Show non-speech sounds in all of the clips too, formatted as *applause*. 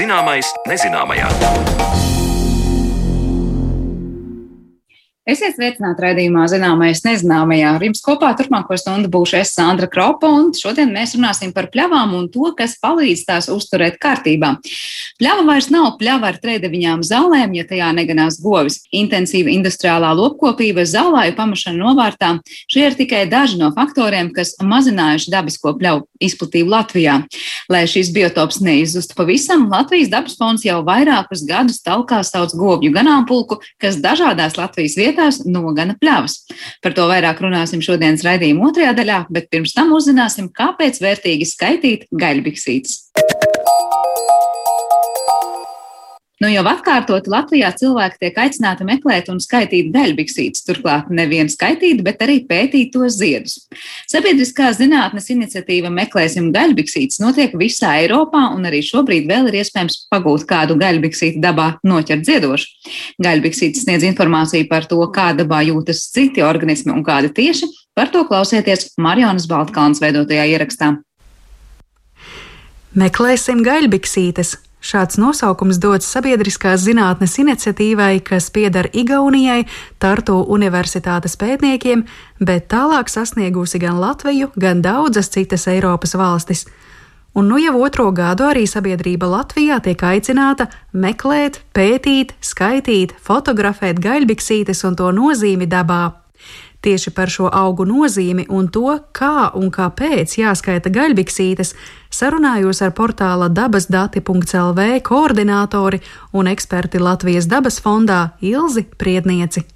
Zināmais nezināmajā. Esiet sveicināti raidījumā Zināmais nezināmajā. Ar jums kopā turpmāko stundu būšu es Sandra Kropa, un šodien mēs runāsim par pļavām un to, kas palīdz tās uzturēt kārtībā. Pļava vairs nav pļava ar trēdeviņām zālēm, ja tajā neganās govis. Intensīva industriālā lopkopība, zālāju pamašana novārtā - šie ir tikai daži no faktoriem, kas mazinājuši dabisko pļavu izplatību Latvijā. Lai šis biotops neizzustu pavisam, Latvijas dabas fonds jau vairākus gadus talkā sauc govju ganāmpulku, kas dažādās Latvijas vietās vietās nogana pļavas. Par to vairāk runāsim šodienas raidījuma otrajā daļā, bet pirms tam uzzināsim, kāpēc vērtīgi skaitīt gaļbiksītes. Nu, jau atkārtoti Latvijā cilvēki tiek aicināti meklēt un skaitīt daļbiksītes, turklāt nevien skaitīt, bet arī pētīt tos ziedus. Sabiedriskā zinātnes iniciatīva Meklēsim gaļbiksītes notiek visā Eiropā, un arī šobrīd vēl ir iespējams pagūt kādu gaļbiksīti dabā noķert ziedošu. Gaļbiksītes sniedz informāciju par to, kā dabā jūtas citi organismi un kādi tieši. Par to klausieties Marjonas Baltkalnas veidotajā ierakstā. Meklēsim gaļbiksītes! Šāds nosaukums dots sabiedriskās zinātnes iniciatīvai, kas pieder Igaunijai, Tartu Universitātes pētniekiem, bet tālāk sasniegusi gan Latviju, gan daudzas citas Eiropas valstis. Un nu jau otro gadu arī sabiedrība Latvijā tiek aicināta meklēt, pētīt, skaitīt, fotografēt gaļbiksītes un to nozīmi dabā. Tieši par šo augu nozīmi un to, kā un kāpēc jāskaita gaļbiksītes, sarunājos ar portāla dabasdati.lv koordinātori un eksperti Latvijas dabas fondā Ilzi Priednieci.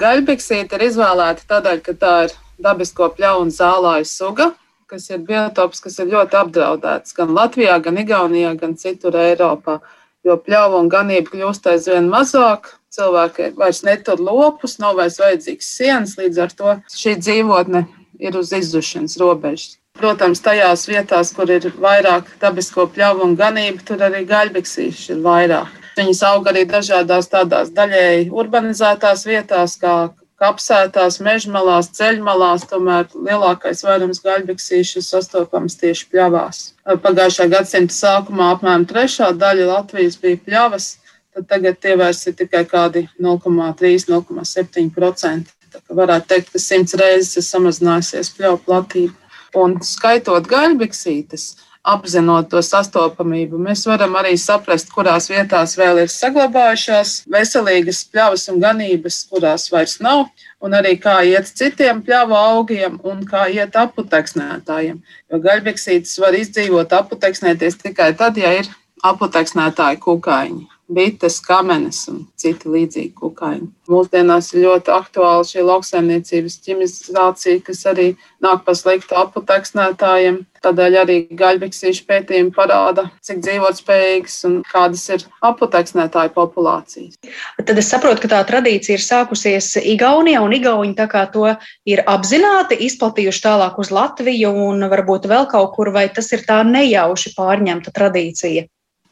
Gaļbiksīte ir izvēlēta tādēļ, ka tā ir dabisko pļaunu zālāju suga, kas ir biotops, kas ir ļoti apdraudēts gan Latvijā, gan Igaunijā, gan citur Eiropā. Jo pļauju un ganību kļūst aizvien mazāk, cilvēki vairs netur lopus, nav vairs vajadzīgs sienas, līdz ar to šī dzīvotne ir uz izzušanas robežas. Protams, tajās vietās, kur ir vairāk dabisko pļauju un ganību, tur arī gaļbiksīši ir vairāk. Viņas aug arī dažādās tādās daļēji urbanizētās vietās, kā kapsētās, mežmalās, ceļmalās, tomēr lielākais vairums gaļbiksīšu sastopams tieši pļavās. Pagājušā gadsimta sākumā apmēram trešā daļa Latvijas bija pļavas, tad tagad tie vairs ir tikai kādi 0,3-0,7%. Varētu teikt, ka simts reizes ir samazinājusies pļauju platība. Un skaitot gaļbiksītes, apzinot to sastopamību, mēs varam arī saprast, kurās vietās vēl ir saglabājušās veselīgas pļavas un ganības, kurās vairs nav, un arī kā iet citiem pļāvu augiem un kā iet aputeksnētājiem. Jo gaļbiksītes var izdzīvot, aputeksnēties tikai tad, ja ir aputeksnētāji kukaiņi bites, kamenes un citi līdzīgi kukaiņi. Mūsdienās ir ļoti aktuāla šī lauksaimniecības ķimizācija, kas arī nāk pa sliktu aputeksnētājiem. Tādēļ arī gaļbiksīšu pētījumi parāda, cik dzīvotspējīgas un kādas ir aputeksnētāju populācijas. Tad es saprotu, ka tā tradīcija ir sākusies Igaunijā, un Igauni tā kā to ir apzināti izplatījuši tālāk uz Latviju un varbūt vēl kaut kur, vai tas ir tā nejauši pārņemta tradīcija?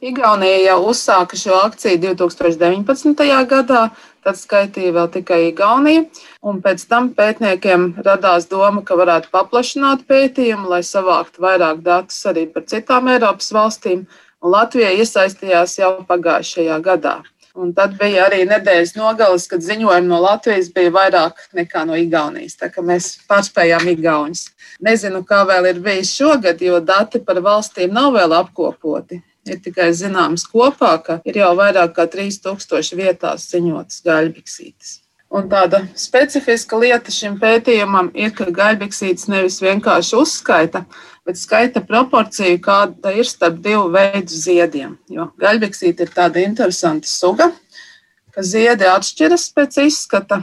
Igaunija jau uzsāka šo akciju 2019. gadā, tad skaitīja vēl tikai Igaunija. Pēc tam pētniekiem radās doma, ka varētu paplašināt pētījumu, lai savāktu vairāk datus arī par citām Eiropas valstīm. Latvija iesaistījās jau pagājušajā gadā. Un tad bija arī nedēļas nogalas, kad ziņojumi no Latvijas bija vairāk nekā no Igaunijas. Tā kā mēs pārspējām Igaunijas. Nezinu, kā vēl ir bijis šogad, jo dati par valstīm nav vēl apkopoti ir tikai zināms kopā, ka ir jau vairāk kā 3000 vietās ziņotas gaļbiksītes. Un tāda specifiska lieta šim pētījumam ir, ka gaļbiksītes nevis vienkārši uzskaita, bet skaita proporciju, kāda ir starp divu veidu ziediem. Jo gaļbiksīte ir tāda interesanta suga, ka ziedi atšķiras pēc izskata.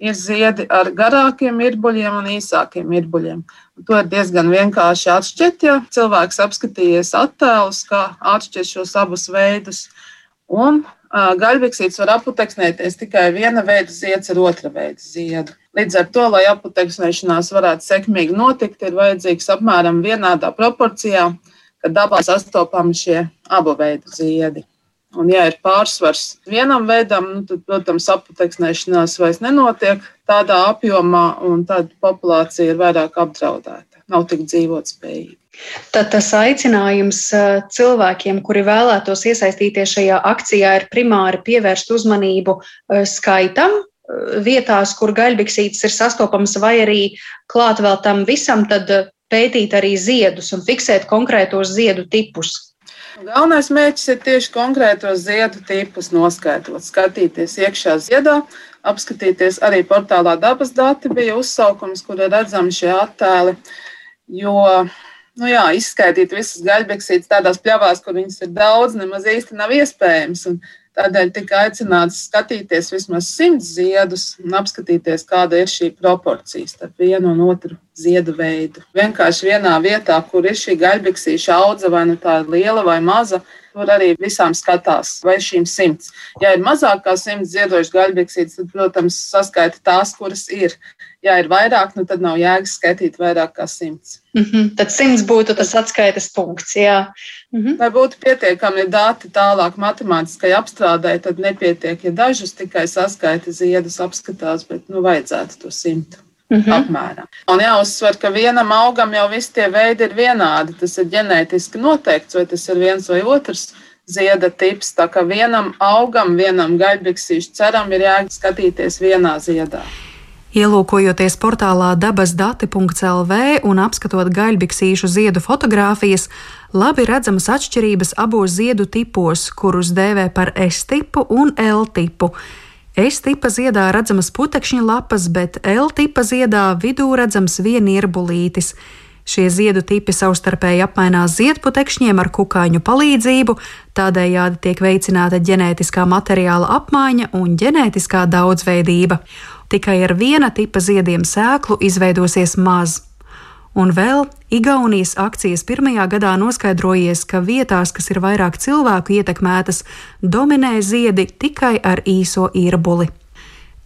Ir ziedi ar garākiem irbuļiem un īsākiem irbuļiem. To ir diezgan vienkārši atšķirt, ja cilvēks apskatījies attēlus, kā atšķirt šos abus veidus. Un gaļbiksīts var aputeksnēties tikai viena veida zieds ar otra veida ziedu. Līdz ar to, lai aputeksnēšanās varētu sekmīgi notikt, ir vajadzīgs apmēram vienādā proporcijā, kad dabā sastopami šie abu veidu ziedi. Un, ja ir pārsvars vienam veidam, nu, tad, protams, aputeksnēšanās vairs nenotiek tādā apjomā, un tad populācija ir vairāk apdraudēta. nav tik dzīvotspējīgi. Tad tas aicinājums cilvēkiem, kuri vēlētos iesaistīties šajā akcijā, ir primāri pievērst uzmanību skaitam, vietās, kur gaļbiksītes ir sastopamas, vai arī klāt vēl tam visam, tad pētīt arī ziedus un fiksēt konkrētos ziedu tipus. Galvenais mērķis ir tieši konkrētos ziedu tipus noskaidrot, skatīties iekšā ziedā, apskatīties arī portālā dabas dati bija uzsaukums, kur ir redzami šie attēli. Jo nu jā, izskaidrot visas gaļbeksītes tādās pļavās, kur viņas ir daudz, nemaz īsti nav iespējams. Un Tādēļ tika aicināts skatīties vismaz simts ziedus un apskatīties, kāda ir šī proporcija starp vienu un otru ziedu veidu. Vienkārši vienā vietā, kur ir šī gaļbiksīša audze, vai nu tā ir liela vai maza, tur arī visām skatās, vai šīm simts. Ja ir mazāk kā simts ziedojušas gaļbiksītes, tad, protams, saskaita tās, kuras ir ja ir vairāk, nu tad nav jēgas skaitīt vairāk kā simts. Mm -hmm. Tad simts būtu tas atskaites punkts. Jā. Mm -hmm. Lai būtu pietiekami dati tālāk matemātiskai apstrādē, tad nepietiek, ja dažus tikai saskaita ziedus apskatās, bet nu vajadzētu to simtu. Mm -hmm. Apmēram. Un jāuzsver, ka vienam augam jau visi tie veidi ir vienādi. Tas ir ģenētiski noteikts, vai tas ir viens vai otrs zieda tips. Tā kā vienam augam, vienam gaļbiksīšu ceram ir jāskatīties vienā ziedā. Ielūkojoties portālā dabasdati.lv un apskatot gaļbiksīšu ziedu fotogrāfijas, labi redzamas atšķirības abos ziedu tipos, kurus dēvē par S tipu un L tipu. S tipa ziedā redzamas putekšņa lapas, bet L tipa ziedā vidū redzams vienirbulītis. Šie ziedu tipi savstarpēji apmainās ziedputekšņiem ar kukaiņu palīdzību, tādējādi tiek veicināta ģenētiskā materiāla apmaiņa un ģenētiskā daudzveidība tikai ar viena tipa ziediem sēklu izveidosies maz. Un vēl Igaunijas akcijas pirmajā gadā noskaidrojies, ka vietās, kas ir vairāk cilvēku ietekmētas, dominē ziedi tikai ar īso īrbuli.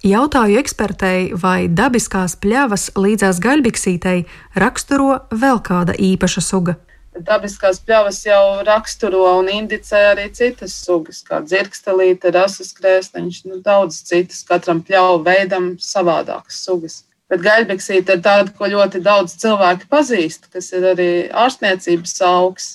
Jautāju ekspertei, vai dabiskās pļavas līdzās gaļbiksītei raksturo vēl kāda īpaša suga dabiskās pļavas jau raksturo un indicē arī citas sugas, kā dzirkstelīte, rasas krēsliņš, nu, daudz citas, katram pļauju veidam savādākas sugas. Bet gaļbiksīte ir tāda, ko ļoti daudz cilvēku pazīst, kas ir arī ārstniecības augs.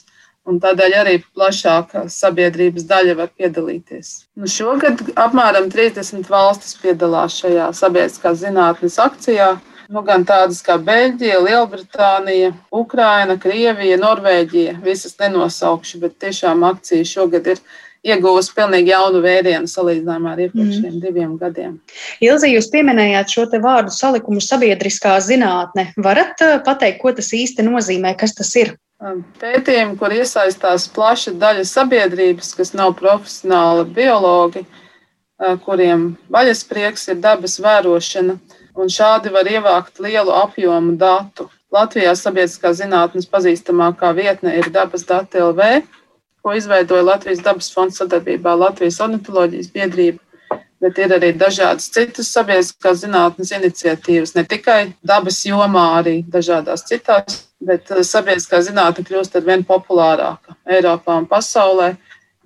Un tādēļ arī plašāka sabiedrības daļa var piedalīties. Nu, šogad apmēram 30 valstis piedalās šajā sabiedriskās zinātnes akcijā. Nu, gan tādas kā Beļģija, Lielbritānija, Ukraina, Krievija, Norvēģija. Visas nenosaukšu, bet tiešām akcija šogad ir ieguvusi pilnīgi jaunu vērienu salīdzinājumā ar iepriekšējiem mm. diviem gadiem. Ilzi, jūs pieminējāt šo te vārdu salikumu sabiedriskā zinātne. Varat uh, pateikt, ko tas īsti nozīmē, kas tas ir? Um, pētījumi, kur iesaistās plaša daļa sabiedrības, kas nav profesionāli biologi, uh, kuriem vaļasprieks ir dabas vērošana un šādi var ievākt lielu apjomu datu. Latvijā sabiedriskā zinātnes pazīstamākā vietne ir dabas dati LV, ko izveidoja Latvijas dabas fonds sadarbībā ar Latvijas ornitoloģijas biedrību. Bet ir arī dažādas citas sabiedriskās zinātnes iniciatīvas, ne tikai dabas jomā, arī dažādās citās. Bet eh, sabiedriskā zinātne kļūst ar vien populārāka Eiropā un pasaulē,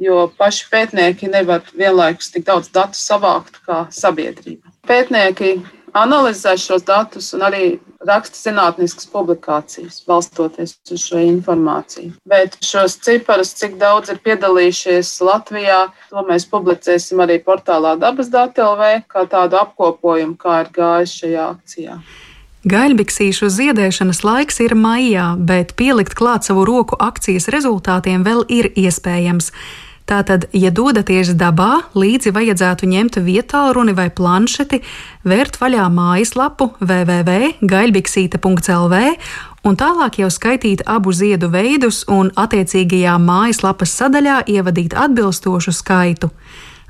jo paši pētnieki nevar vienlaikus tik daudz datu savākt kā sabiedrība. Pētnieki analizē šos datus un arī raksta zinātniskas publikācijas, balstoties uz šo informāciju. Bet šos ciparus, cik daudz ir piedalījušies Latvijā, to mēs publicēsim arī portālā Dabas dati LV, kā tādu apkopojumu, kā ir gājis šajā akcijā. Gaļbiksīšu ziedēšanas laiks ir maijā, bet pielikt klāt savu roku akcijas rezultātiem vēl ir iespējams. Tātad, ja dodaties dabā, līdzi vajadzētu ņemt vietālruni vai planšeti, vērt vaļā mājaslapu www.gaļbiksīte.lv un tālāk jau skaitīt abu ziedu veidus un attiecīgajā mājaslapas sadaļā ievadīt atbilstošu skaitu.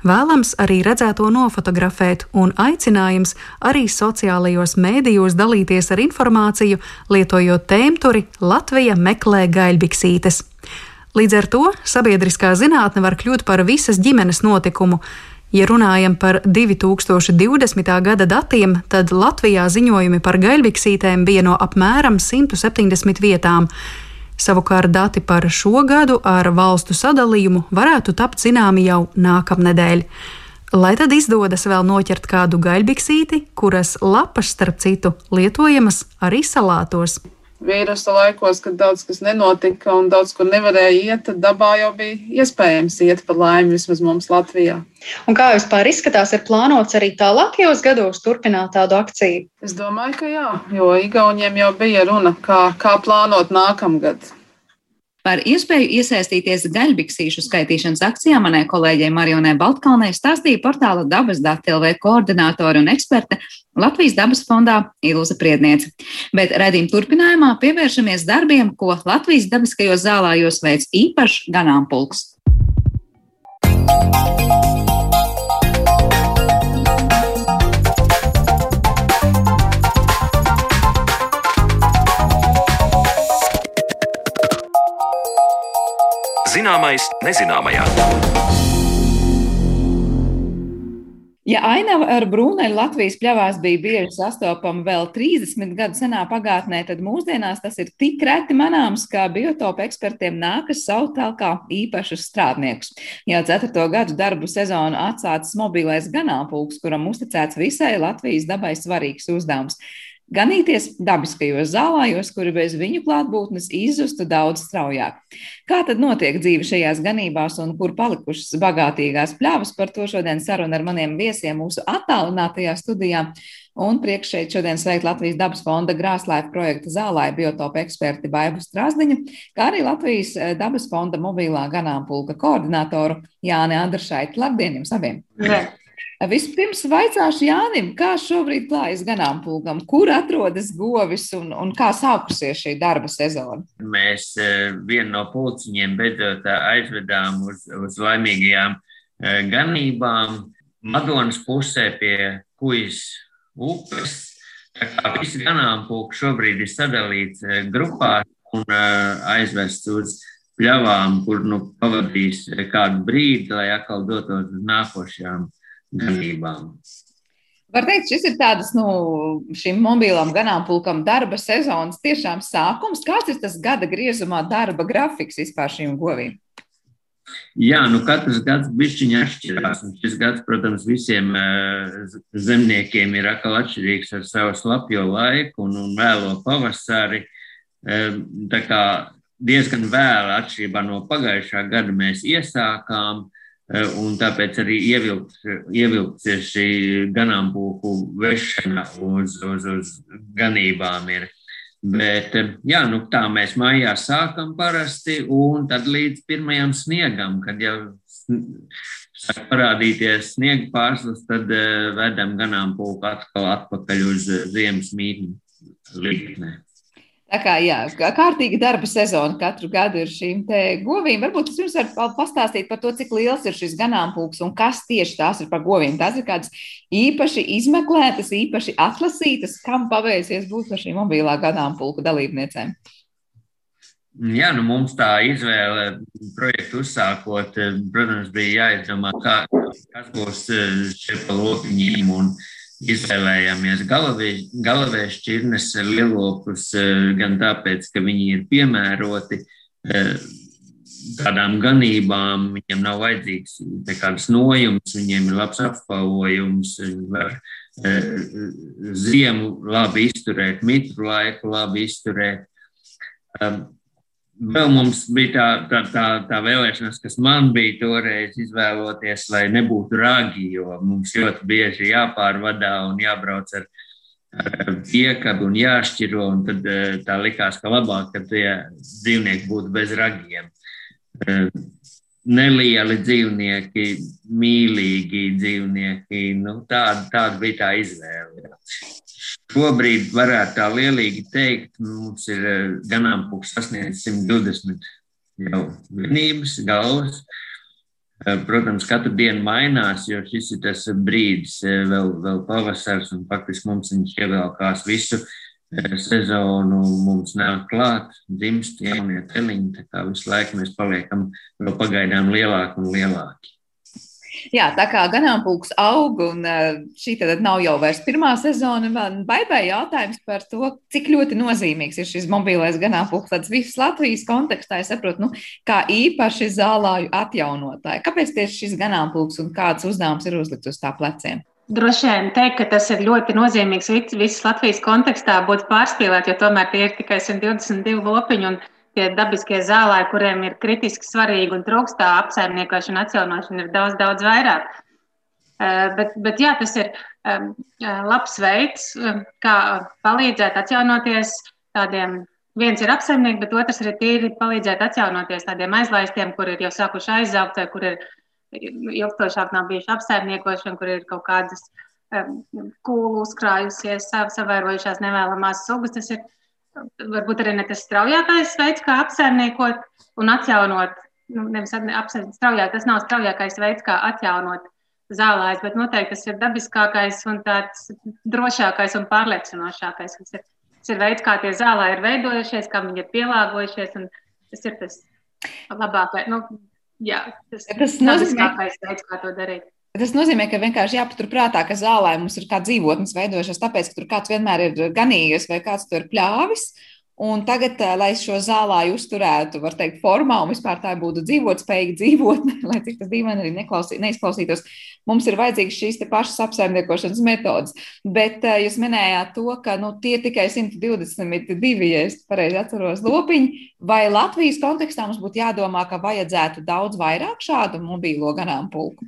Vēlams arī redzēto nofotografēt, un aicinājums arī sociālajos mēdījos dalīties ar informāciju, lietojot tēmturi Latvija meklē gaļbiksītes. Līdz ar to sabiedriskā zinātne var kļūt par visas ģimenes notikumu. Ja runājam par 2020. gada datiem, tad Latvijā ziņojumi par gaļbiksītēm bija no apmēram 170 vietām. Savukārt dati par šo gadu ar valstu sadalījumu varētu tapt zināmi jau nākamnedēļ. Lai tad izdodas vēl noķert kādu gaļbiksīti, kuras lapas, starp citu, lietojamas arī salātos. Vīrusa laikos, kad daudz kas nenotika un daudz kur nevarēja iet, tad dabā jau bija iespējams iet pa laimi, vismaz mums Latvijā. Un kā vispār izskatās, ir plānots arī tālākajos gados turpināt tādu akciju? Es domāju, ka jā, jo Igauniem jau bija runa, kā, kā plānot nākamgad. Par iespēju iesaistīties gaļbiksīšu skaitīšanas akcijā manai kolēģei Marionai Baltkalnei stāstīja portāla dabas dati LV koordinātori un eksperte Latvijas dabas fondā Ilza Priedniece. Bet redzījuma turpinājumā pievēršamies darbiem, ko Latvijas dabiskajos zālājos veids īpašs ganāmpulks. Zināmais, nezināmajā. Ja ainava ar brūneļu Latvijas pļavās bija bieži sastopama vēl 30 gadu senā pagātnē, tad mūsdienās tas ir tik reti manāms, ka biotopu ekspertiem nākas saukt kā īpašus strādniekus. Jau ceturto gadu darbu sezonu atsācis mobilais ganāmpulks, kuram uzticēts visai Latvijas dabai svarīgs uzdevums ganīties dabiskajos zālājos, kuri bez viņu klātbūtnes izzustu daudz straujāk. Kā tad notiek dzīve šajās ganībās un kur palikušas bagātīgās pļavas? Par to šodien saruna ar maniem viesiem mūsu attālinātajā studijā. Un priekš šeit šodien sveikt Latvijas dabas fonda Grāslaifa projekta zālāja biotopa eksperti Baibu Strāzdiņu, kā arī Latvijas eh, dabas fonda mobilā ganāmpulka koordinātoru Jāni Andrašaitu. Labdien jums abiem! Ne. Vispirms vaicāšu Jānim, kā šobrīd klājas ganāmpulkam, kur atrodas govis un, un kā sākusies šī darba sezona? Mēs e, vienu no pulciņiem beidzot aizvedām uz, uz laimīgajām e, ganībām Madonas pusē pie Kujas upes. Tā kā visi ganāmpulki šobrīd ir sadalīts e, grupās un aizvests uz pļavām, kur nu pavadīs kādu brīdi, lai atkal dotos uz nākošajām ganībām. Var teikt, šis ir tāds, nu, šim mobilam ganāmpulkam darba sezonas tiešām sākums. Kāds ir tas gada griezumā darba grafiks vispār šīm govīm? Jā, nu katrs gads bišķiņa atšķirās. Un šis gads, protams, visiem zemniekiem ir atkal atšķirīgs ar savu slapjo laiku un, un vēlo pavasari. Tā kā diezgan vēla atšķirībā no pagājušā gada mēs iesākām. Eh, un tāpēc arī ievilkt, ievilkties šī ganāmpulku vešana uz, uz, uz ganībām ir. Bet, eh, jā, nu tā mēs mājā sākam parasti, un tad līdz pirmajam sniegam, kad jau sāk parādīties sniega pārslas, tad uh, vedam ganāmpulku atkal atpakaļ uz ziemas mītni līknē. Tā kā jā, kārtīga darba sezona katru gadu ir šīm govīm. Varbūt jūs varat pastāstīt par to, cik liels ir šis ganāmpulks un kas tieši tās ir par govīm. Tās ir kādas īpaši izmeklētas, īpaši atlasītas, kam paveicies būt par šīm mobilā ganāmpulku dalībniecēm. Jā, nu mums tā izvēle projektu uzsākot, protams, bija jāizdomā, kā, kas būs šie pa lopiņiem un, uh, izvēlējāmies galavēju šķirnes lielopus eh, gan tāpēc, ka viņi ir piemēroti eh, tādām ganībām, viņiem nav vajadzīgs nekāds nojums, viņiem ir labs apvalojums, viņi var eh, ziemu labi izturēt, mitru laiku labi izturēt. Vēl mums bija tā, tā, tā, tā vēlēšanās, kas man bija toreiz izvēloties, lai nebūtu ragi, jo mums ļoti bieži jāpārvadā un jābrauc ar, ar piekabu un jāšķiro. Un tad eh, tā likās, ka labāk, ka tie dzīvnieki būtu bez ragiem. Nelieli dzīvnieki, mīlīgi dzīvnieki, nu, tāda, tāda bija tā izvēle. Šobrīd varētu tā lielīgi teikt, mums ir eh, ganāmpulks sasniedzis 120 jau vienības, galvas. Eh, protams, katru dienu mainās, jo šis ir tas brīdis, eh, vēl, vēl pavasars, un faktiski mums viņš ievēlkās visu sezonu. Mums nāk klāt, dzimst jaunie teliņi, tā kā visu laiku mēs paliekam vēl pagaidām lielāki un lielāki. Jā, tā kā ganāmpulks aug, un eh, šī tad nav jau vairs pirmā sezona, man baigai jautājums par to, cik ļoti nozīmīgs ir šis mobilais ganāmpulks. Tāds visas Latvijas kontekstā, es saprotu, nu, kā īpaši zālāju atjaunotāji. Kāpēc tieši šis ganāmpulks un kāds uzdevums ir uzlikts uz tā pleciem? Droši vien teikt, ka tas ir ļoti nozīmīgs visas Latvijas kontekstā, būtu pārspīlēt, jo tomēr tie ir tikai 122 lopiņi un tie dabiskie zālāji, kuriem ir kritiski svarīgi un trūkstā apsaimniekošana, atjaunošana, ir daudz, daudz vairāk. Eh, bet, bet jā, tas ir eh, labs veids, eh, kā palīdzēt atjaunoties tādiem. Viens ir apsaimnieks, bet otrs ir tīri palīdzēt atjaunoties tādiem aizlaistiem, kur ir jau sākuši aizaugt, kur ir ilgstošāk nav bijuši apsaimniekošana, kur ir kaut kādas kūlu uzkrājusies, savērojušās nevēlamās sugas. Tas ir varbūt arī ne tas straujākais veids, kā apsaimniekot un atjaunot. Nu, nevis apsaimniekot straujāk, tas nav straujākais veids, kā atjaunot zālājs, bet noteikti tas ir dabiskākais un tāds drošākais un pārliecinošākais. Tas ir, tas ir veids, kā tie zālāji ir veidojušies, kā viņi ir pielāgojušies, un tas ir tas labākais. Nu, Jā, tas, tas nozīmē, veids, kā to darīt. Tas nozīmē, ka vienkārši jāpaturprātā, ka zālē mums ir kā dzīvotnes veidojušās, tāpēc, ka tur kāds vienmēr ir ganījies vai kāds tur ir pļāvis. Un tagad, eh, lai šo zālāju uzturētu, var teikt, formā un vispār tā būtu dzīvotspējīga *laughs* dzīvotne, lai cik tas dīvaini arī neklausī, neizklausītos, mums ir vajadzīgas šīs pašas apsaimniekošanas metodas. Bet eh, jūs minējāt to, ka nu, tie tikai 122, ja es pareizi atceros, lopiņi, vai Latvijas kontekstā mums būtu jādomā, ka vajadzētu daudz vairāk šādu mobīlo ganāmpulku?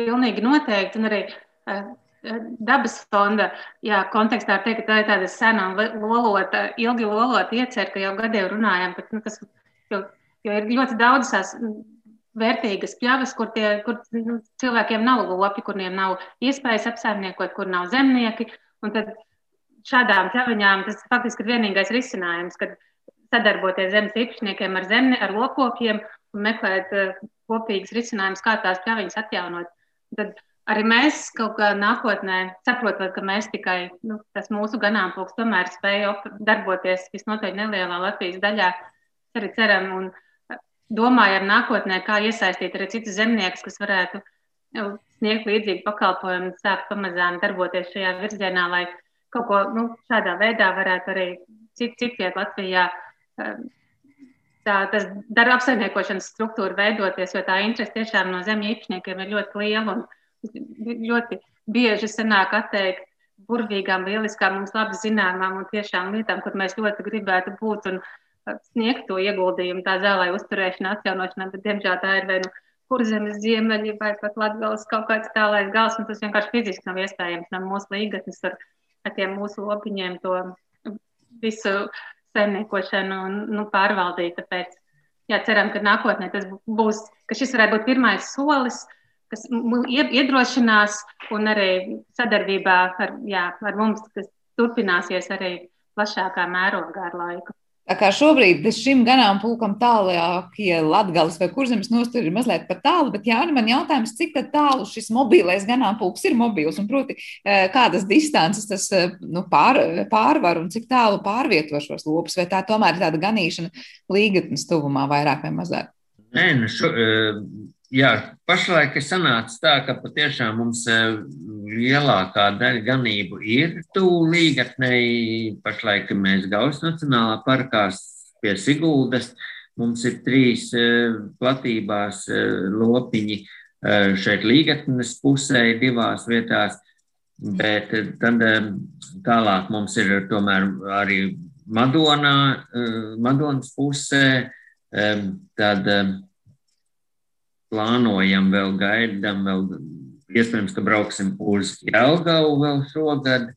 Pilnīgi noteikti. Un arī eh, dabas fonda jā, kontekstā var teikt, ka tā ir tāda sena un lolota, ilgi lolota iecer, ka jau gadiem runājam, bet, nu, kas, jo, jo ir ļoti daudz tās vērtīgas pļavas, kur, tie, kur nu, cilvēkiem nav lopi, kuriem nav iespējas apsaimniekot, kur nav zemnieki. Un tad šādām pļaviņām tas faktiski ir vienīgais risinājums, kad sadarboties zemes īpašniekiem ar zemni, ar lokopiem un meklēt uh, kopīgas risinājumus, kā tās pļaviņas atjaunot. Tad, uh, arī mēs kaut kā nākotnē saprotam, ka mēs tikai nu, tas mūsu ganāmpulks tomēr spēja darboties visnotaļ nelielā Latvijas daļā. Arī ceram un domājam nākotnē, kā iesaistīt arī citus zemniekus, kas varētu nu, sniegt līdzīgu pakalpojumu, sākt pamazām darboties šajā virzienā, lai kaut ko nu, šādā veidā varētu arī cit, citviet Latvijā. Tā, tas darba apsaimniekošanas struktūra veidoties, jo tā interese tiešām no zemju īpašniekiem ir ļoti liela. Un, ļoti bieži sanāk atteikt burvīgām, lieliskām, mums labi zināmām un tiešām lietām, kur mēs ļoti gribētu būt un uh, sniegt to ieguldījumu tā zālē uzturēšanā, atjaunošanā, bet diemžēl tā ir vai nu kurzemes ziemeļi vai pat latgales kaut kāds tālais gals, un tas vienkārši fiziski nav iespējams no mūsu līgatnes ar, ar tiem mūsu lopiņiem to visu saimniekošanu un nu, pārvaldīt. Tāpēc jā, ceram, ka nākotnē tas būs, ka šis varētu būt pirmais solis, uh, kas iedrošinās un arī sadarbībā ar, jā, ar mums, kas turpināsies arī plašākā mērogā ar laiku. Tā kā šobrīd šim ganāmpulkam tālākie latgales vai kurzemes nosturi ir mazliet par tālu, bet Jāni, man jautājums, cik tālu šis mobilais ganāmpulks ir mobils un proti, eh, kādas distances tas eh, nu, pār, pārvar un cik tālu pārvieto šos lopus, vai tā tomēr ir tāda ganīšana līgatnes tuvumā vairāk vai mazāk? Nē, nu šo, eh, jā, pašlaik ir sanācis tā, ka patiešām mums eh, lielākā daļa ganību ir tuvu līgatnei. Pašlaik mēs Gaujas Nacionālā parkā pie Siguldas. Mums ir trīs eh, platībās eh, lopiņi šeit līgatnes pusē, divās vietās, bet tad tālāk mums ir tomēr arī Madonā, Madonas pusē, tad plānojam, vēl gaidām, vēl iespējams, ka brauksim uz Jelgavu vēl šogad.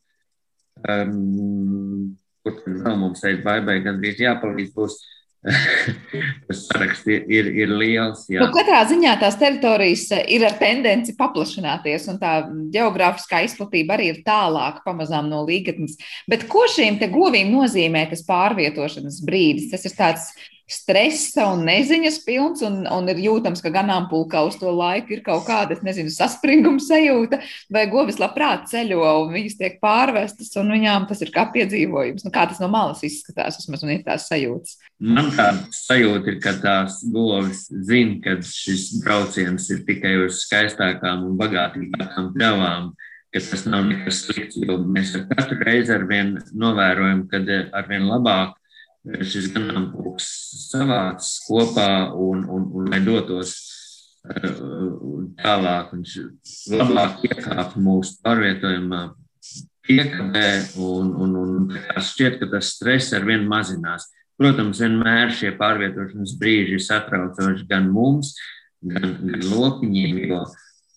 Um, kur tad vēl mums teikt, baibai gandrīz jāpalīdz būs. *laughs* Tas saraksts ir, ir, ir liels. Jā. Nu, katrā ziņā tās teritorijas ir ar tendenci paplašināties, un tā geogrāfiskā izplatība arī ir tālāk pamazām no līgatnes. Bet ko šīm govīm nozīmē tas pārvietošanas brīdis? Tas ir tāds stresa un neziņas pilns, un, un ir jūtams, ka ganāmpulkā uz to laiku ir kaut kāda, nezinu, saspringuma sajūta, vai govis labprāt ceļo, un viņas tiek pārvestas, un viņām tas ir kā piedzīvojums. Nu, kā tas no malas izskatās, vismaz man ir tās sajūtas. Man tāda sajūta ir, ka tās govis zina, ka šis brauciens ir tikai uz skaistākām un bagātīgākām pļavām ka tas nav nekas slikts, jo mēs ar katru reizi ar vien novērojam, ka ar vien labāk šis ganāmpulks savāc kopā un, un, un lai dotos uh, tālāk viņš labāk iekāp mūsu pārvietojumā piekabē, un, un, un šķiet, ka tas stress ar vien mazinās. Protams, vienmēr šie pārvietošanas brīži ir satraucoši gan mums, gan, gan lopiņiem, jo,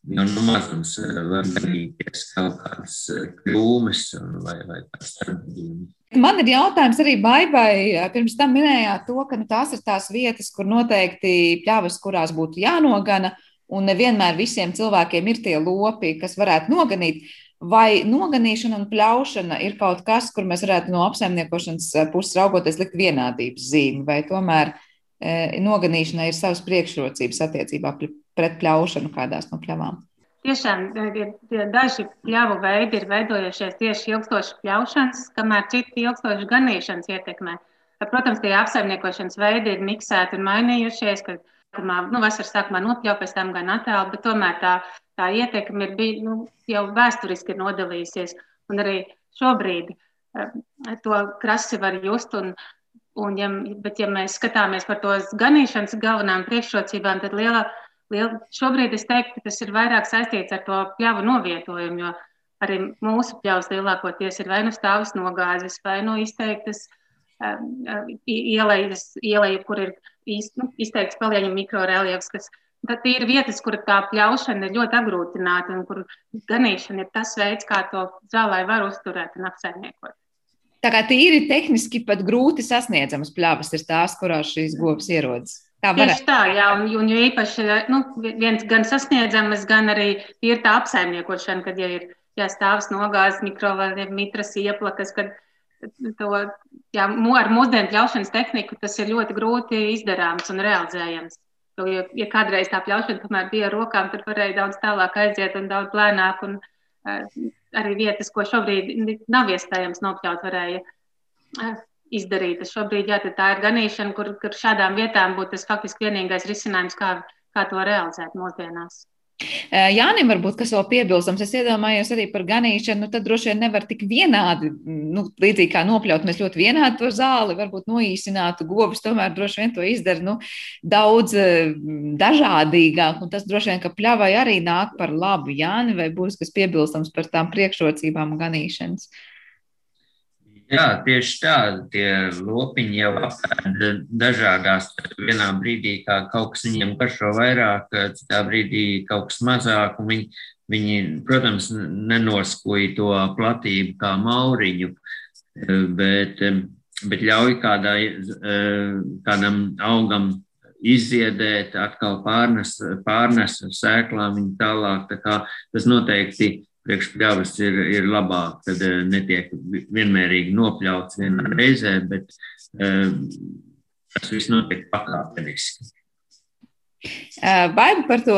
jo nu, mazums eh, var gadīties kaut kādas eh, kļūmes vai, vai starpgadījumi. Man ir jautājums arī Baibai. Pirms tam minējāt to, ka nu, tās ir tās vietas, kur noteikti pļavas, kurās būtu jānogana, un nevienmēr visiem cilvēkiem ir tie lopi, kas varētu noganīt. Vai noganīšana un pļaušana ir kaut kas, kur mēs varētu no apsaimniekošanas eh, puses raugoties likt vienādības zīmi, vai tomēr e, noganīšanai ir savas priekšrocības attiecībā pret pļaušanu kādās no pļavām? Tiešām daži pļavu veidi ir veidojušies tieši ilgstoši pļaušanas, kamēr citi ilgstoši ganīšanas ietekmē. Protams, tie apsaimniekošanas veidi ir miksēti un mainījušies, kad nu, vasaras sākumā nopļauj, pēc tam gan attēlu, bet tomēr tā tā ietekme ir bij, nu, jau vēsturiski ir nodalījusies. Un arī šobrīd uh, to krasi var just. Un, un ja, bet, ja mēs skatāmies par to ganīšanas galvenām priekšrocībām, tad liela, liela, šobrīd es teiktu, ka tas ir vairāk saistīts ar to pļavu novietojumu. Jo arī mūsu pļavas lielākoties ir vai nu stāvas nogāzes, vai nu izteiktas uh, ielējas, ielēja, kur ir īst, nu, izteikts palieņa mikroreliefs, kas Tad ir vietas, kur tā pļaušana ir ļoti apgrūtināta un kur ganīšana ir tas veids, kā to zālē var uzturēt un apsaimniekot. Tā kā tīri tehniski pat grūti sasniedzamas pļavas ir tās, kurās šīs govs ierodas. Tā Tieši tā, jā, un, un jo īpaši nu, viens gan sasniedzamas, gan arī ir tā apsaimniekošana, kad ja ir jāstāvs nogāzes mikrovaliem, mitras ieplakas, kad to, jā, ar mūsdienu pļaušanas tehniku tas ir ļoti grūti izdarāms un realizējams. Jo, ja, ja kādreiz tā pļaušana tomēr bija ar rokām, tad varēja daudz tālāk aiziet un daudz lēnāk. Un, uh, arī vietas, ko šobrīd nav iespējams nopļaut, varēja uh, izdarīt. Šobrīd jā, tā ir ganīšana, kur, kur šādām vietām būtu tas faktiski vienīgais risinājums, kā, kā to realizēt mūsdienās. Jānim, varbūt, kas vēl piebilstams, es iedomājos arī par ganīšanu, nu, tad droši vien nevar tik vienādi, nu, līdzīgi kā nopļaut, mēs ļoti vienādi to zāli, varbūt noīsinātu govs, tomēr droši vien to izdara, nu, daudz dažādīgāk, un tas droši vien, ka pļavai arī nāk par labu. Jāni, vai būs kas piebilstams par tām priekšrocībām ganīšanas? Uh, Jā, tieši tā. Tie lopiņi jau apēda dažādās. Vienā brīdī kaut kas viņiem garšo vairāk, citā brīdī kaut kas mazāk. Viņi, viņi, protams, nenoskuja to platību kā mauriņu, bet, bet ļauj kādai, kādam augam izziedēt, atkal pārnes, pārnes sēklām viņu tālāk. Tā tas noteikti priekšpļavas ir, ir labāk, kad eh, netiek vienmērīgi nopļauts vienā mm. reizē, bet um, tas viss notiek pakāpeniski. Baigi par to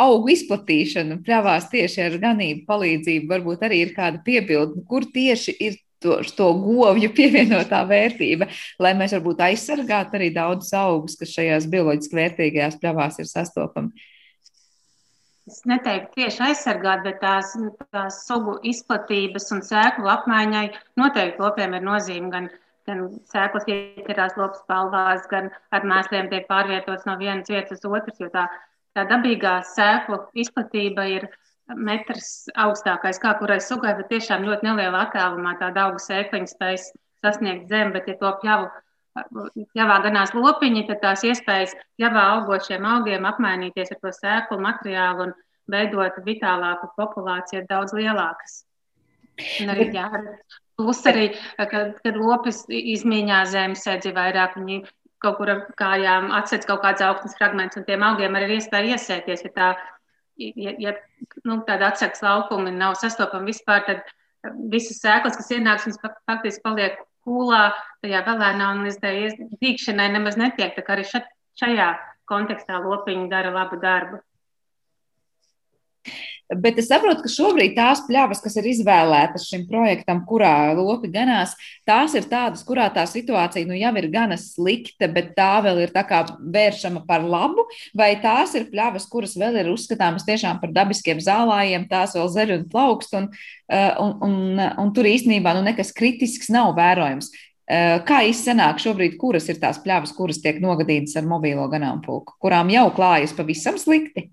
augu izplatīšanu pļavās tieši ar ganību palīdzību varbūt arī ir kāda piebilda, kur tieši ir to, to govju *laughs* pievienotā vērtība, lai mēs varbūt aizsargātu arī daudzus augus, kas šajās bioloģiski vērtīgajās pļavās ir sastopami es neteiktu tieši aizsargāt, bet tās, tās sugu izplatības un sēklu apmaiņai noteikti lopiem ir nozīme. Gan, gan sēklas ieķerās lopas spalvās, gan ar mēsliem tiek pārvietots no vienas vietas uz otras, jo tā, tā dabīgā sēklu izplatība ir metrs augstākais, kā kurai sugai, bet tiešām ļoti neliela attālumā tāda auga sēkliņa spējas sasniegt zem, bet ja to pļavu pļavā ganās lopiņi, tad tās iespējas pļavā augošiem augiem apmainīties ar to sēklu materiālu un veidot vitālāku populāciju ir daudz lielākas. Un arī, jā, plus arī, kad, kad lopis izmīņā zemesēdzi vairāk, viņi kaut kur kājām atsedz kaut kāds augstnes fragments, un tiem augiem arī ir iespēja iesēties. Ja, tā, ja, ja nu, tāda atsaks laukumi nav sastopama vispār, tad visas sēklas, kas ienāks, viņas faktiski paliek kūlā, tajā galēnā un līdz tai dīkšanai nemaz netiek. Tā kā arī šajā kontekstā lopiņi dara labu darbu. Bet es saprotu, ka šobrīd tās pļavas, kas ir izvēlētas šim projektam, kurā lopi ganās, tās ir tādas, kurā tā situācija nu, jau ir gana slikta, bet tā vēl ir vēršama par labu, vai tās ir pļavas, kuras vēl ir uzskatāmas tiešām par dabiskiem zālājiem, tās vēl zeļ un plaukst, un, uh, un, un, un tur īstenībā nu, nekas kritisks nav vērojams. Uh, kā izsanāk šobrīd, kuras ir tās pļavas, kuras tiek nogadītas ar mobīlo ganāmpulku, kurām jau klājas pavisam slikti?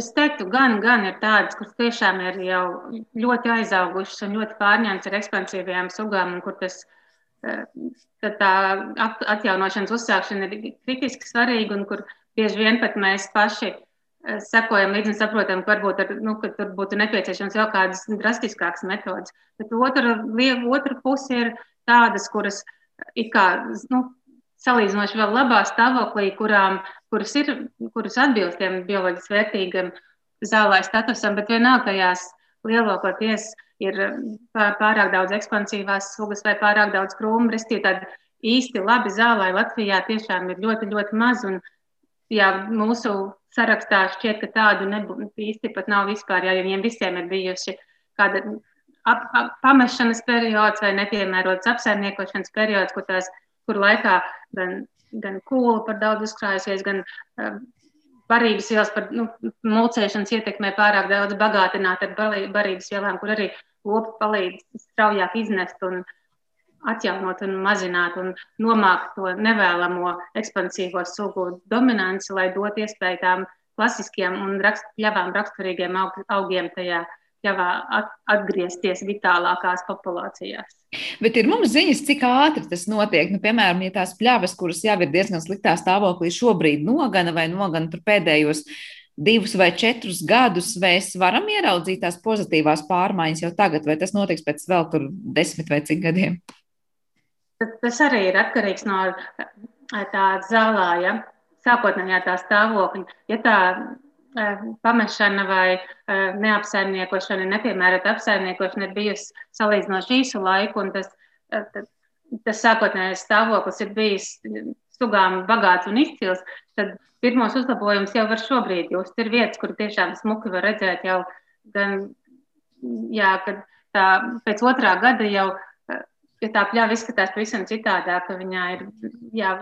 Es teiktu, gan, gan ir tādas, kuras tiešām ir jau ļoti aizaugušas un ļoti pārņemtas ar ekspansīvajām sugām, un kur tas eh, tā atjaunošanas uzsākšana ir kritiski svarīga, un kur bieži vien pat mēs paši eh, sekojam līdzi un saprotam, ka varbūt ar, nu, ka tur būtu nepieciešams vēl kādas drastiskākas metodas. Bet otra, otra puse ir tādas, kuras it kā nu, salīdzinoši vēl labā stāvoklī, kurām, kuras, ir, kuras atbilst tiem bioloģiski vērtīgiem zālē statusam, bet vienalga tajās lielākoties ir pārāk daudz ekspansīvās sugas vai pārāk daudz krūmu. Restīvi tādi īsti labi zālē Latvijā tiešām ir ļoti, ļoti maz. Un, jā, mūsu sarakstā šķiet, ka tādu nebūtu īsti pat nav vispār, ja viņiem visiem ir bijuši kāda ap, ap, pamešanas periods vai nepiemērots apsaimniekošanas periods, kur tās kur laikā gan, gan kūla par daudz uzkrājusies, gan uh, barības vielas par nu, mulcēšanas ietekmē pārāk daudz bagātināt ar barības vielām, kur arī lopi palīdz straujāk iznest un atjaunot un mazināt un nomākt to nevēlamo ekspansīvo sugu dominanci, lai dot iespēju tām klasiskiem un rakst, ļavām raksturīgiem aug, augiem tajā pļavā atgriezties vitālākās populācijās. Bet ir mums ziņas, cik ātri tas notiek. Nu, piemēram, ja tās pļavas, kuras jau ir diezgan sliktā stāvoklī, šobrīd nogana vai nogana pēdējos divus vai četrus gadus, mēs varam ieraudzīt tās pozitīvās pārmaiņas jau tagad, vai tas notiks pēc vēl tur desmit vai cik gadiem? Tas arī ir atkarīgs no tā zālā, ja? sākotnējā tā stāvokļa. Ja tā pamešana vai neapsaimniekošana, nepiemērota apsaimniekošana ir bijusi salīdzinoši īsu laiku, un tas, tas sākotnējais stāvoklis ir bijis sugām bagāts un izcils, tad pirmos uzlabojumus jau var šobrīd just. Ir vietas, kur tiešām smuki var redzēt jau gan, jā, kad tā pēc otrā gada jau, ja tā pļāva izskatās pavisam citādāk, ka viņā ir, jā,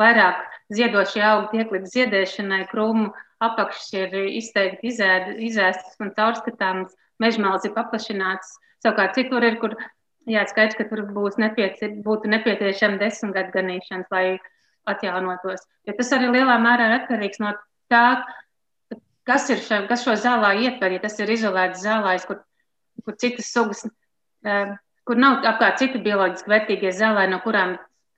vairāk ziedošie augi tiek līdz ziedēšanai, krūmu apakšs ir izteikti izēstas un caurskatāmas, mežmāls ir paplašināts. Savukārt citur ir, kur jāatskaidrs, ka tur būs nepieci, būtu nepieciešama desmit gadu ganīšanas, lai atjaunotos. Jo tas arī lielā mērā ir atkarīgs no tā, kas, ir še, kas šo zālā ietver. Ja tas ir izolēts zālājs, kur, kur citas sugas, eh, kur nav apkārt citi bioloģiski vērtīgie zālāji, no kurām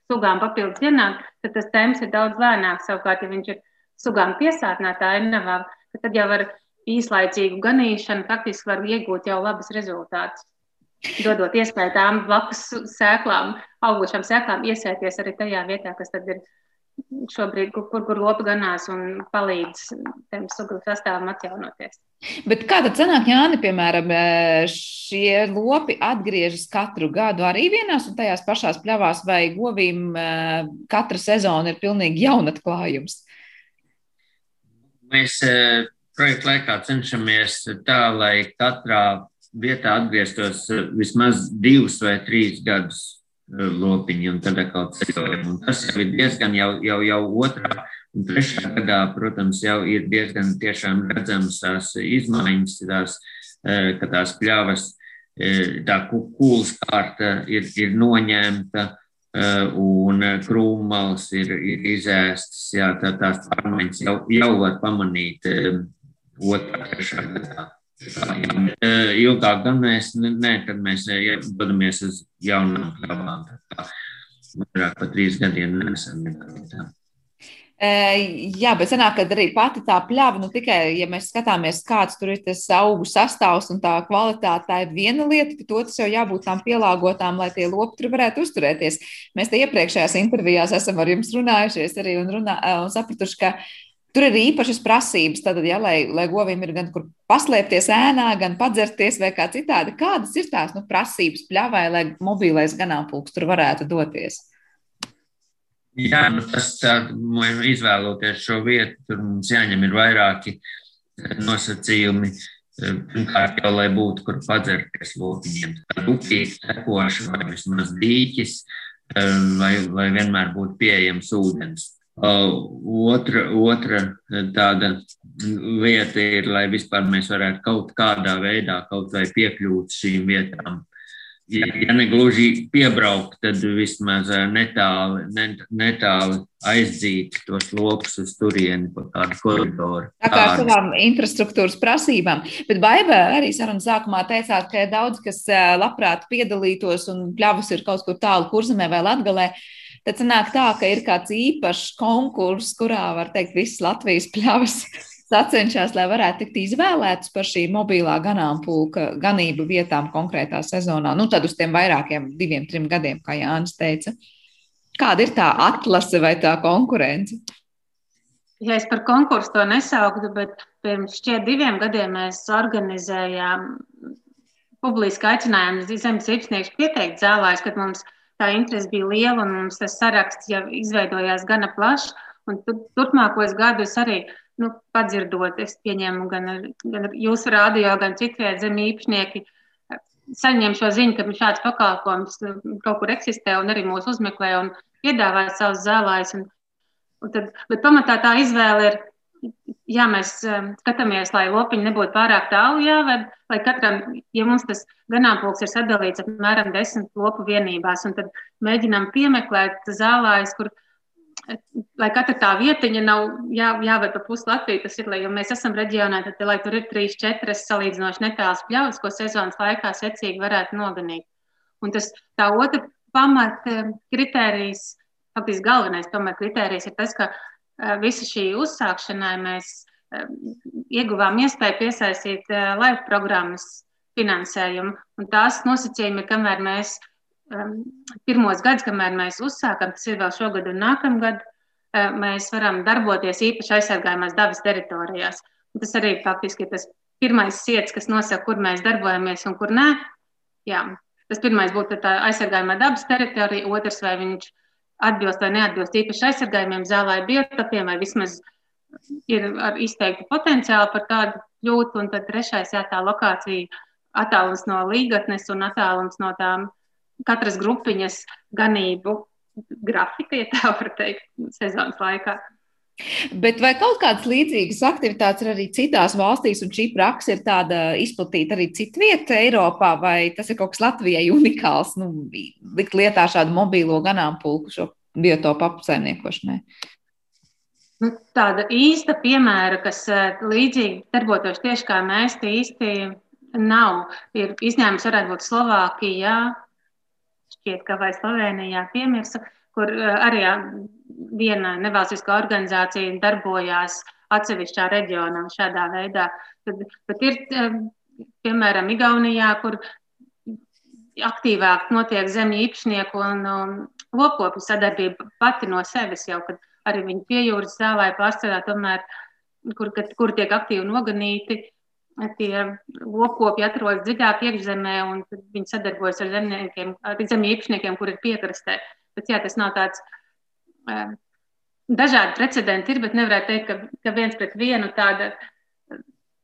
sugām papildus ienāk, tad tas temps ir daudz lēnāks. Savukārt, ja viņš ir sugām piesātnētā ainavā, tad jau ar īslaicīgu ganīšanu faktiski var iegūt jau labus rezultātus. Dodot iespēju tām blakus sēklām, augošām sēklām iesēties arī tajā vietā, kas tad ir šobrīd, kur, kur lopi ganās un palīdz tam sugu sastāvam atjaunoties. Bet kā tad sanāk, Jāni, piemēram, šie lopi atgriežas katru gadu arī vienās un tajās pašās pļavās, vai govīm eh, katra sezona ir pilnīgi jaunatklājums? Mēs e, projekta laikā cenšamies tā, lai katrā vietā atgrieztos e, vismaz divus vai trīs gadus e, lopiņi, un tad atkal ceļojam. Tas jau ir diezgan jau, jau, jau otrā un trešā gadā, protams, jau ir diezgan tiešām redzams tās izmaiņas, tās, ka tās pļavas, tā kūlas kārta ir, ir noņemta, un eh, krūmals ir, ir izēstas. Jā, tā, tās pārmaiņas jau, jau var pamanīt eh, otrā, trešā gadā. Ilgāk gan mēs, ne, kad mēs dodamies uz jaunām kravām. Vairāk par trīs gadiem nesam nekad. Jā, bet sanāk, ka arī pati tā pļava, nu tikai, ja mēs skatāmies, kāds tur ir tas augu sastāvs un tā kvalitāte, tā ir viena lieta, bet otrs jau jābūt tām pielāgotām, lai tie lopi tur varētu uzturēties. Mēs te iepriekšējās intervijās esam ar jums runājušies arī un, runā, un sapratuši, ka tur ir īpašas prasības, tad, ja, lai, lai govīm ir gan kur paslēpties ēnā, gan padzerties vai kā citādi. Kādas ir tās nu, prasības pļavai, lai mobilais ganāmpulks tur varētu doties? Jā, nu tas tā, izvēloties šo vietu, tur mums jāņem ir vairāki eh, nosacījumi. Pirmkārt, jau lai būtu, kur padzerties lopiņiem. Tā upīte, tekoša vai vismaz dīķis, lai, lai vienmēr būtu pieejams ūdens. Otra, otra tāda lieta ir, lai vispār mēs varētu kaut kādā veidā kaut vai piekļūt šīm vietām. Ja, ja ne gluži piebraukt, tad vismaz netāli, netāli aizdzīt tos lokus uz turieni pa kādu koridoru. Tā kā ar savām infrastruktūras prasībām. Bet Baiba arī sarunas sākumā teicāt, ka daudz, kas labprāt piedalītos un pļavas ir kaut kur tālu kurzemē vai latgalē. Tad sanāk tā, ka ir kāds īpašs konkurss, kurā var teikt visas Latvijas pļavas sacenšas, lai varētu tikt izvēlētas par šī mobilā ganāmpulka ganību vietām konkrētā sezonā. Nu, tad uz tiem vairākiem, diviem, trim gadiem, kā Jānis teica. Kāda ir tā atlase vai tā konkurence? Ja es par konkursu to nesauktu, bet pirms šķiet diviem gadiem mēs organizējām publiski aicinājumu zemes īpašnieks pieteikt zālēs, kad mums tā interese bija liela un mums tas saraksts jau izveidojās gana plašs. Turpmākos gadus arī nu, padzirdot, es pieņēmu gan, gan jūsu rādio, gan citviet zem īpašnieki, saņem šo ziņu, ka šāds pakalpojums kaut kur eksistē un arī mūs uzmeklē un piedāvā savus zālājus. Un, un tad, bet pamatā tā izvēle ir, jā, mēs um, skatāmies, lai lopiņi nebūtu pārāk tālu jāved, lai katram, ja mums tas ganāmpulks ir sadalīts apmēram desmit lopu vienībās, un tad mēģinām piemeklēt zālājus, kur lai katra tā vietiņa nav jā, jāved pa pusi Latviju. Tas ir, lai mēs esam reģionā, tad, lai tur ir trīs, četras salīdzinoši netālas pļavas, ko sezonas laikā secīgi varētu noganīt. Un tas tā otra pamat eh, faktiski galvenais pamat kritērijs ir tas, ka eh, visa šī uzsākšanai mēs eh, ieguvām iespēju piesaistīt live programmas finansējumu. Un tās nosacījumi ir, kamēr mēs pirmos gadus, kamēr mēs uzsākam, tas ir vēl šogad un nākamgad, uh, mēs varam darboties īpaši aizsargājumās dabas teritorijās. Un tas arī faktiski ir tas pirmais sirds, kas nosaka, kur mēs darbojamies un kur nē. Jā, tas pirmais būtu tā aizsargājumā dabas teritorija, otrs vai viņš atbilst vai neatbilst īpaši aizsargājumiem zālē biotopiem vai vismaz ir ar izteiktu potenciālu par tādu kļūt. Un tad trešais, jā, tā lokācija attālums no līgatnes un attālums no tām katras grupiņas ganību grafika, ja tā var teikt, sezonas laikā. Bet vai kaut kādas līdzīgas aktivitātes ir arī citās valstīs, un šī praksa ir tāda izplatīta arī citvietā Eiropā, vai tas ir kaut kas Latvijai unikāls, nu, likt lietā šādu mobīlo ganāmpulku šo biotopu apsaimniekošanai? Nu, tāda īsta piemēra, kas eh, līdzīgi darbotos tieši kā mēs, īsti nav. Ir izņēmums varētu būt Slovākija, šķiet, ka vai Slovenijā piemirsa, kur eh, arī viena nevalstiskā organizācija darbojās atsevišķā reģionā šādā veidā. Tad, bet ir, eh, piemēram, Igaunijā, kur aktīvāk notiek zemju īpašnieku un um, lokopu sadarbība pati no sevis jau, kad arī viņi pie jūras zālē pārstāvā tomēr, kur, kad, kur tiek aktīvi noganīti, tie lokopi atrodas dziļāk iekšzemē, un viņi sadarbojas ar zemniekiem, zemju īpašniekiem, kur ir piekrastē. Bet, jā, tas nav tāds. Dažādi precedenti ir, bet nevarētu teikt, ka, ka viens pret vienu tāda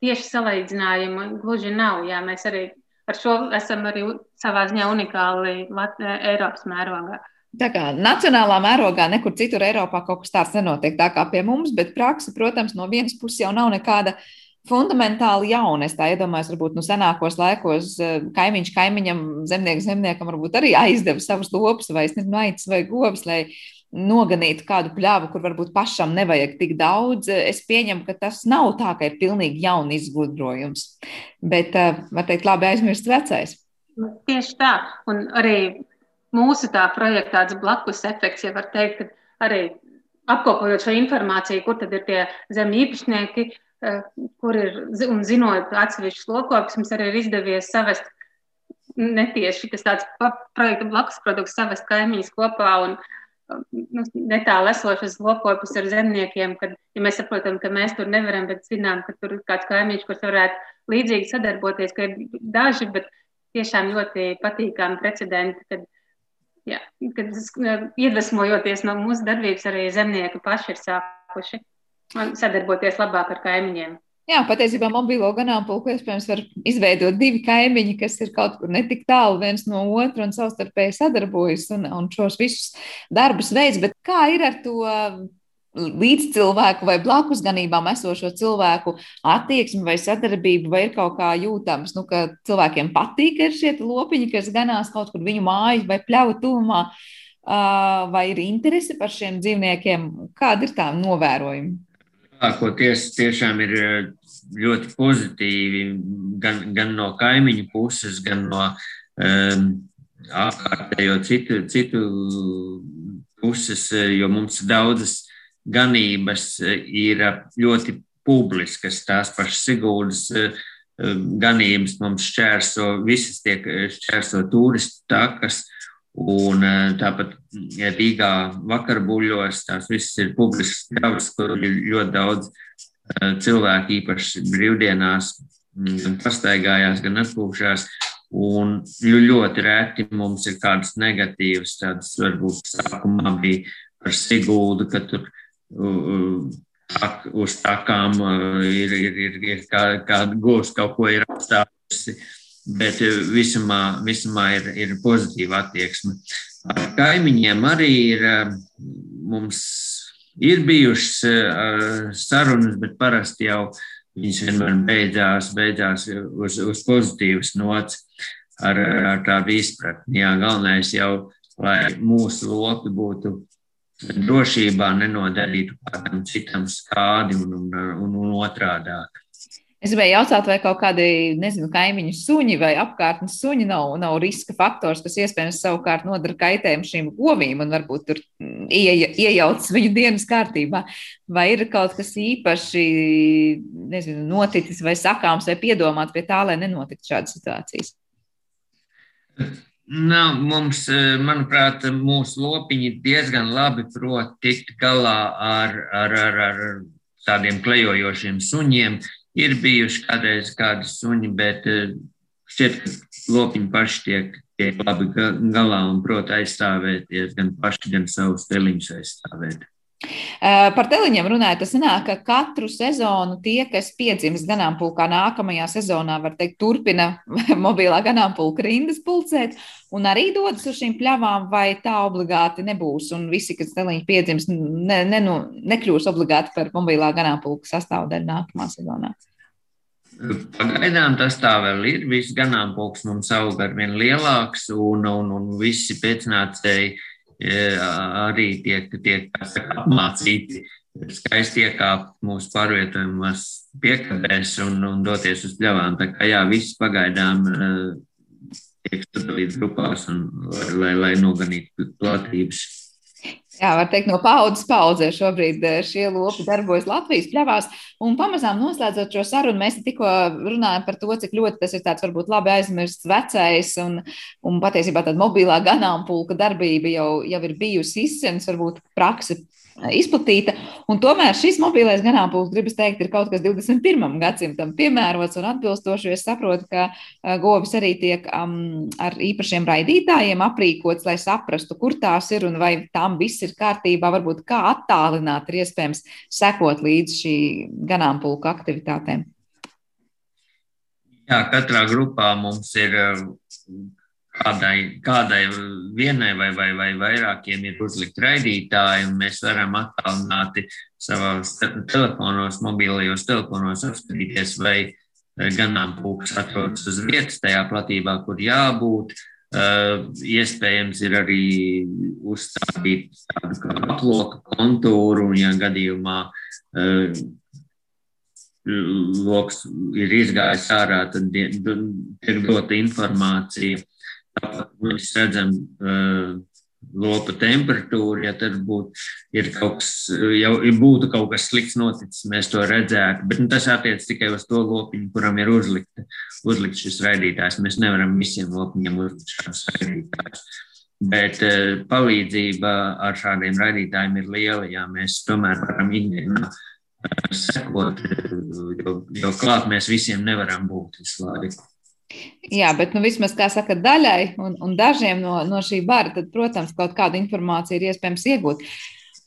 tieši salīdzinājuma gluži nav. Jā, mēs arī ar šo esam arī savā ziņā unikāli Lat Eiropas mērogā. Tā kā nacionālā mērogā nekur citur Eiropā kaut kas tāds nenotiek tā kā pie mums, bet praksa, protams, no vienas puses jau nav nekāda uh, fundamentāli jauna. Es tā iedomājos, varbūt nu, senākos laikos eh, kaimiņš kaimiņam, zemnieks zemniekam varbūt arī aizdeva savus lopus vai aicis vai govs, lai noganītu kādu pļāvu, kur varbūt pašam nevajag tik daudz. Es pieņemu, ka tas nav tā, ka ir pilnīgi jauna izgudrojums, bet, eh, var teikt, labi aizmirst vecais. Nu, tieši tā, un arī mūsu tā projekta tāds blakus efekts, ja var teikt, ka arī apkopojot šo informāciju, kur tad ir tie zemju īpašnieki, kur ir, un zinot atsevišķus lokopus, mums arī ir izdevies savest netieši tas tāds projekta blakus produkts, savest kaimiņus kopā un nu, netālu esošas lokopus ar zemniekiem, kad, ja mēs saprotam, ka mēs tur nevaram, bet zinām, ka tur ir kāds kaimiņš, kurš varētu līdzīgi sadarboties, ka ir daži, bet tiešām ļoti patīkami precedenti, kad, jā, kad iedvesmojoties no mūsu darbības arī zemnieki paši ir sākuši sadarboties labāk ar kaimiņiem. Jā, patiesībā mobilo ganāmpulku iespējams var izveidot divi kaimiņi, kas ir kaut kur netik tālu viens no otra un savstarpēji sadarbojas un, un šos visus darbus veids. Bet kā ir ar to līdz cilvēku vai blakus ganībām esošo cilvēku attieksmi vai sadarbību, vai ir kaut kā jūtams, nu, ka cilvēkiem patīk šie lopiņi, kas ganās kaut kur viņu mājas vai pļauju tuvumā, vai ir interese par šiem dzīvniekiem? Kāda ir tā novērojuma? Lielākoties tiešām ir ļoti pozitīvi gan, gan no kaimiņu puses, gan no um, apkārtējo citu, citu puses, jo mums daudzas ganības ir ļoti publiskas. Tās pašas Sigūdas ganības mums šķērso, visas tiek šķērso turistu takas. Un tāpat Rīgā vakarbuļos tās visas ir publiskas pļavas, kur ir ļoti daudz cilvēku, īpaši brīvdienās, gan pastaigājās, gan atpūšās. Un ļoti reti mums ir kādas negatīvas, tādas varbūt sākumā bija par Sigūdu, ka tur uz takām ir, ir, ir, ir kā, kāda govs kaut ko ir apstājusi, bet visumā, visumā ir, ir pozitīva attieksme. Ar kaimiņiem arī ir mums ir bijušas sarunas, bet parasti jau viņas vienmēr beidzās, beidzās uz, uz pozitīvas nots ar, ar tādu izpratni. Jā, galvenais jau, lai mūsu lopi būtu drošībā nenodarītu kādam citam skādi un, un, un, un otrādāk. Es gribēju jautāt, vai kaut kādi, nezinu, kaimiņu suņi vai apkārtnes suņi nav, nav riska faktors, kas iespējams savukārt nodara kaitējumu šīm govīm un varbūt tur ie, iejaucas viņu dienas kārtībā. Vai ir kaut kas īpaši, nezinu, noticis vai sakāms vai piedomāts pie tā, lai nenotiktu šādas situācijas? Nav, mums, eh, manuprāt, mūsu lopiņi diezgan labi prot tikt galā ar, ar, ar, ar tādiem klejojošiem suņiem. Ir bijuši kādreiz kādi suņi, bet eh, šķiet, ka lopiņi paši tiek, tiek labi galā un prot aizstāvēties gan paši, gan savus teliņus aizstāvēt. Eh, par teliņiem runājot, tas sanāk, ka katru sezonu tie, kas piedzimst ganāmpulkā nākamajā sezonā, var teikt, turpina *laughs* mobilā ganāmpulka rindas pulcēt un arī dodas uz šīm pļavām, vai tā obligāti nebūs. Un visi, kas teliņi piedzimst, ne, ne, nu, nekļūs obligāti par mobilā ganāmpulka sastāvdaļu nākamā sezonā. Pagaidām tas tā vēl ir. Viss ganāmpulks mums aug ar vien lielāks, un, un, un visi pēcnācēji arī tiek, tiek apmācīti skaisti iekāpt mūsu pārvietojumās piekabēs un, un doties uz pļavām. Tā kā jā, viss pagaidām tiek sadalīts grupās, un, lai, lai noganītu platības. Jā, var teikt, no paudzes paudzē šobrīd šie lopi darbojas Latvijas pļavās. Un pamazām noslēdzot šo sarunu, mēs tikko runājam par to, cik ļoti tas ir tāds varbūt labi aizmirsts vecais un, un patiesībā tāda mobilā ganāmpulka darbība jau, jau ir bijusi izsens, varbūt praksa izplatīta. Un tomēr šis mobilais ganāmpulks, gribas teikt, ir kaut kas 21. gadsimtam piemērots un atbilstoši. Es saprotu, ka govis arī tiek um, ar īpašiem raidītājiem aprīkots, lai saprastu, kur tās ir un vai tam viss ir kārtībā. Varbūt kā attālināt ir iespējams sekot līdz šī ganāmpulka aktivitātēm. Jā, katrā grupā mums ir kādai, kādai vienai vai, vai, vai vairākiem ir uzlikt raidītāji, un mēs varam attālināti savos telefonos, mobilajos telefonos apskatīties, vai ganāmpulks atrodas uz vietas tajā platībā, kur jābūt. Uh, iespējams, ir arī uzstādīt tādu kā aploka kontūru, un, ja gadījumā uh, loks ir izgājis ārā, tad tiek dota informācija mēs redzam uh, lopa temperatūru, ja tad būtu kaut kas, jau būtu kaut kas slikts noticis, mēs to redzētu. Bet nu, tas attiec tikai uz to lopiņu, kuram ir uzlikta, uzlikt šis raidītājs. Mēs nevaram visiem lopiņiem uzlikt šādus raidītājus. Bet uh, palīdzība ar šādiem raidītājiem ir liela, ja mēs tomēr varam ikdienā sekot, jo, jo klāt mēs visiem nevaram būt visu laiku. Jā, bet nu, vismaz, kā saka, daļai un, un dažiem no, no šī bara, tad, protams, kaut kādu informāciju ir iespējams iegūt.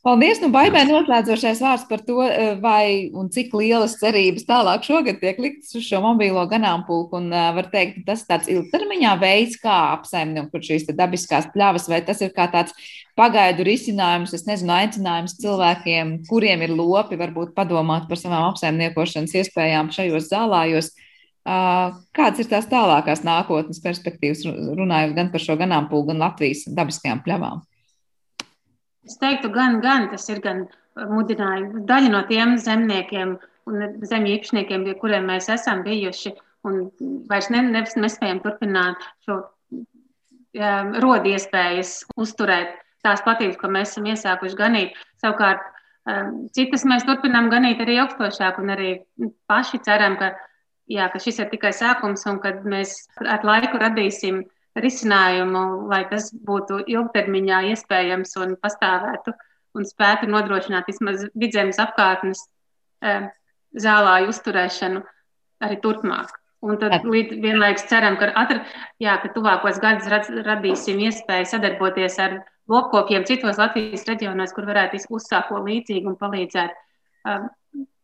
Paldies! Nu, Baibai noslēdzošais vārds par to, eh, vai un cik lielas cerības tālāk šogad tiek liktas uz šo mobīlo ganāmpulku. Un uh, var teikt, tas ir tāds ilgtermiņā veids, kā apsaimniekot šīs dabiskās pļavas, vai tas ir kā tāds pagaidu risinājums, es nezinu, aicinājums cilvēkiem, kuriem ir lopi, varbūt padomāt par savām apsaimniekošanas iespējām šajos zālājos. Kādas ir tās tālākās nākotnes perspektīvas, runājot gan par šo ganāmpulku, gan Latvijas dabiskajām pļavām? Es teiktu, gan, gan tas ir gan mudinājums. Daļa no tiem zemniekiem un zemju īpašniekiem, pie kuriem mēs esam bijuši, un vairs ne, ne, nespējam turpināt šo um, rodu iespējas uzturēt tās platības, ko mēs esam iesākuši ganīt. Savukārt, um, citas mēs turpinām ganīt arī augstošāk, un arī paši ceram, ka, jā, ka šis ir tikai sākums, un kad mēs ar laiku radīsim risinājumu, lai tas būtu ilgtermiņā iespējams un pastāvētu un spētu nodrošināt vismaz vidzemes apkārtnes e, zālāju uzturēšanu arī turpmāk. Un tad līdz vienlaikus ceram, ka, atra, jā, ka tuvākos gadus radīsim iespēju sadarboties ar lopkopiem citos Latvijas reģionos, kur varētu uzsākt ko līdzīgu un palīdzēt um,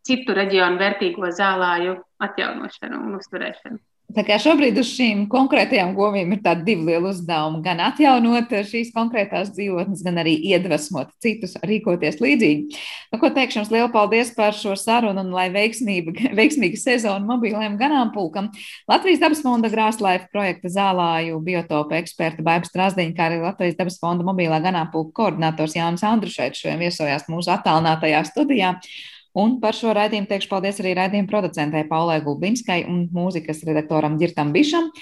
citu reģionu vērtīgo zālāju atjaunošanu un uzturēšanu. Tā kā šobrīd uz šīm konkrētajām govīm ir tādi divi lieli uzdevumi - gan atjaunot šīs konkrētās dzīvotnes, gan arī iedvesmot citus rīkoties līdzīgi. Nu, ko teikšu jums lielu paldies par šo sarunu un lai *laughs* veiksmīga sezona mobiliem ganāmpulkam. Latvijas dabas fonda Grāslaifa projekta zālāju biotopa eksperta Baiba Strasdiņa, kā arī Latvijas dabas fonda mobilā ganāmpulka koordinators Jānis Andrušēts šodien viesojās mūsu attālinātajā studijā. Un par šo raidījumu teikšu paldies arī raidījuma producentei Paulai Gulbinskai un mūzikas redaktoram Girtam Bišam.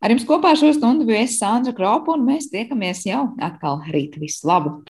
Ar jums kopā šo stundu bija es Sandra Kropa, un mēs tiekamies jau atkal rīt. Visu labu!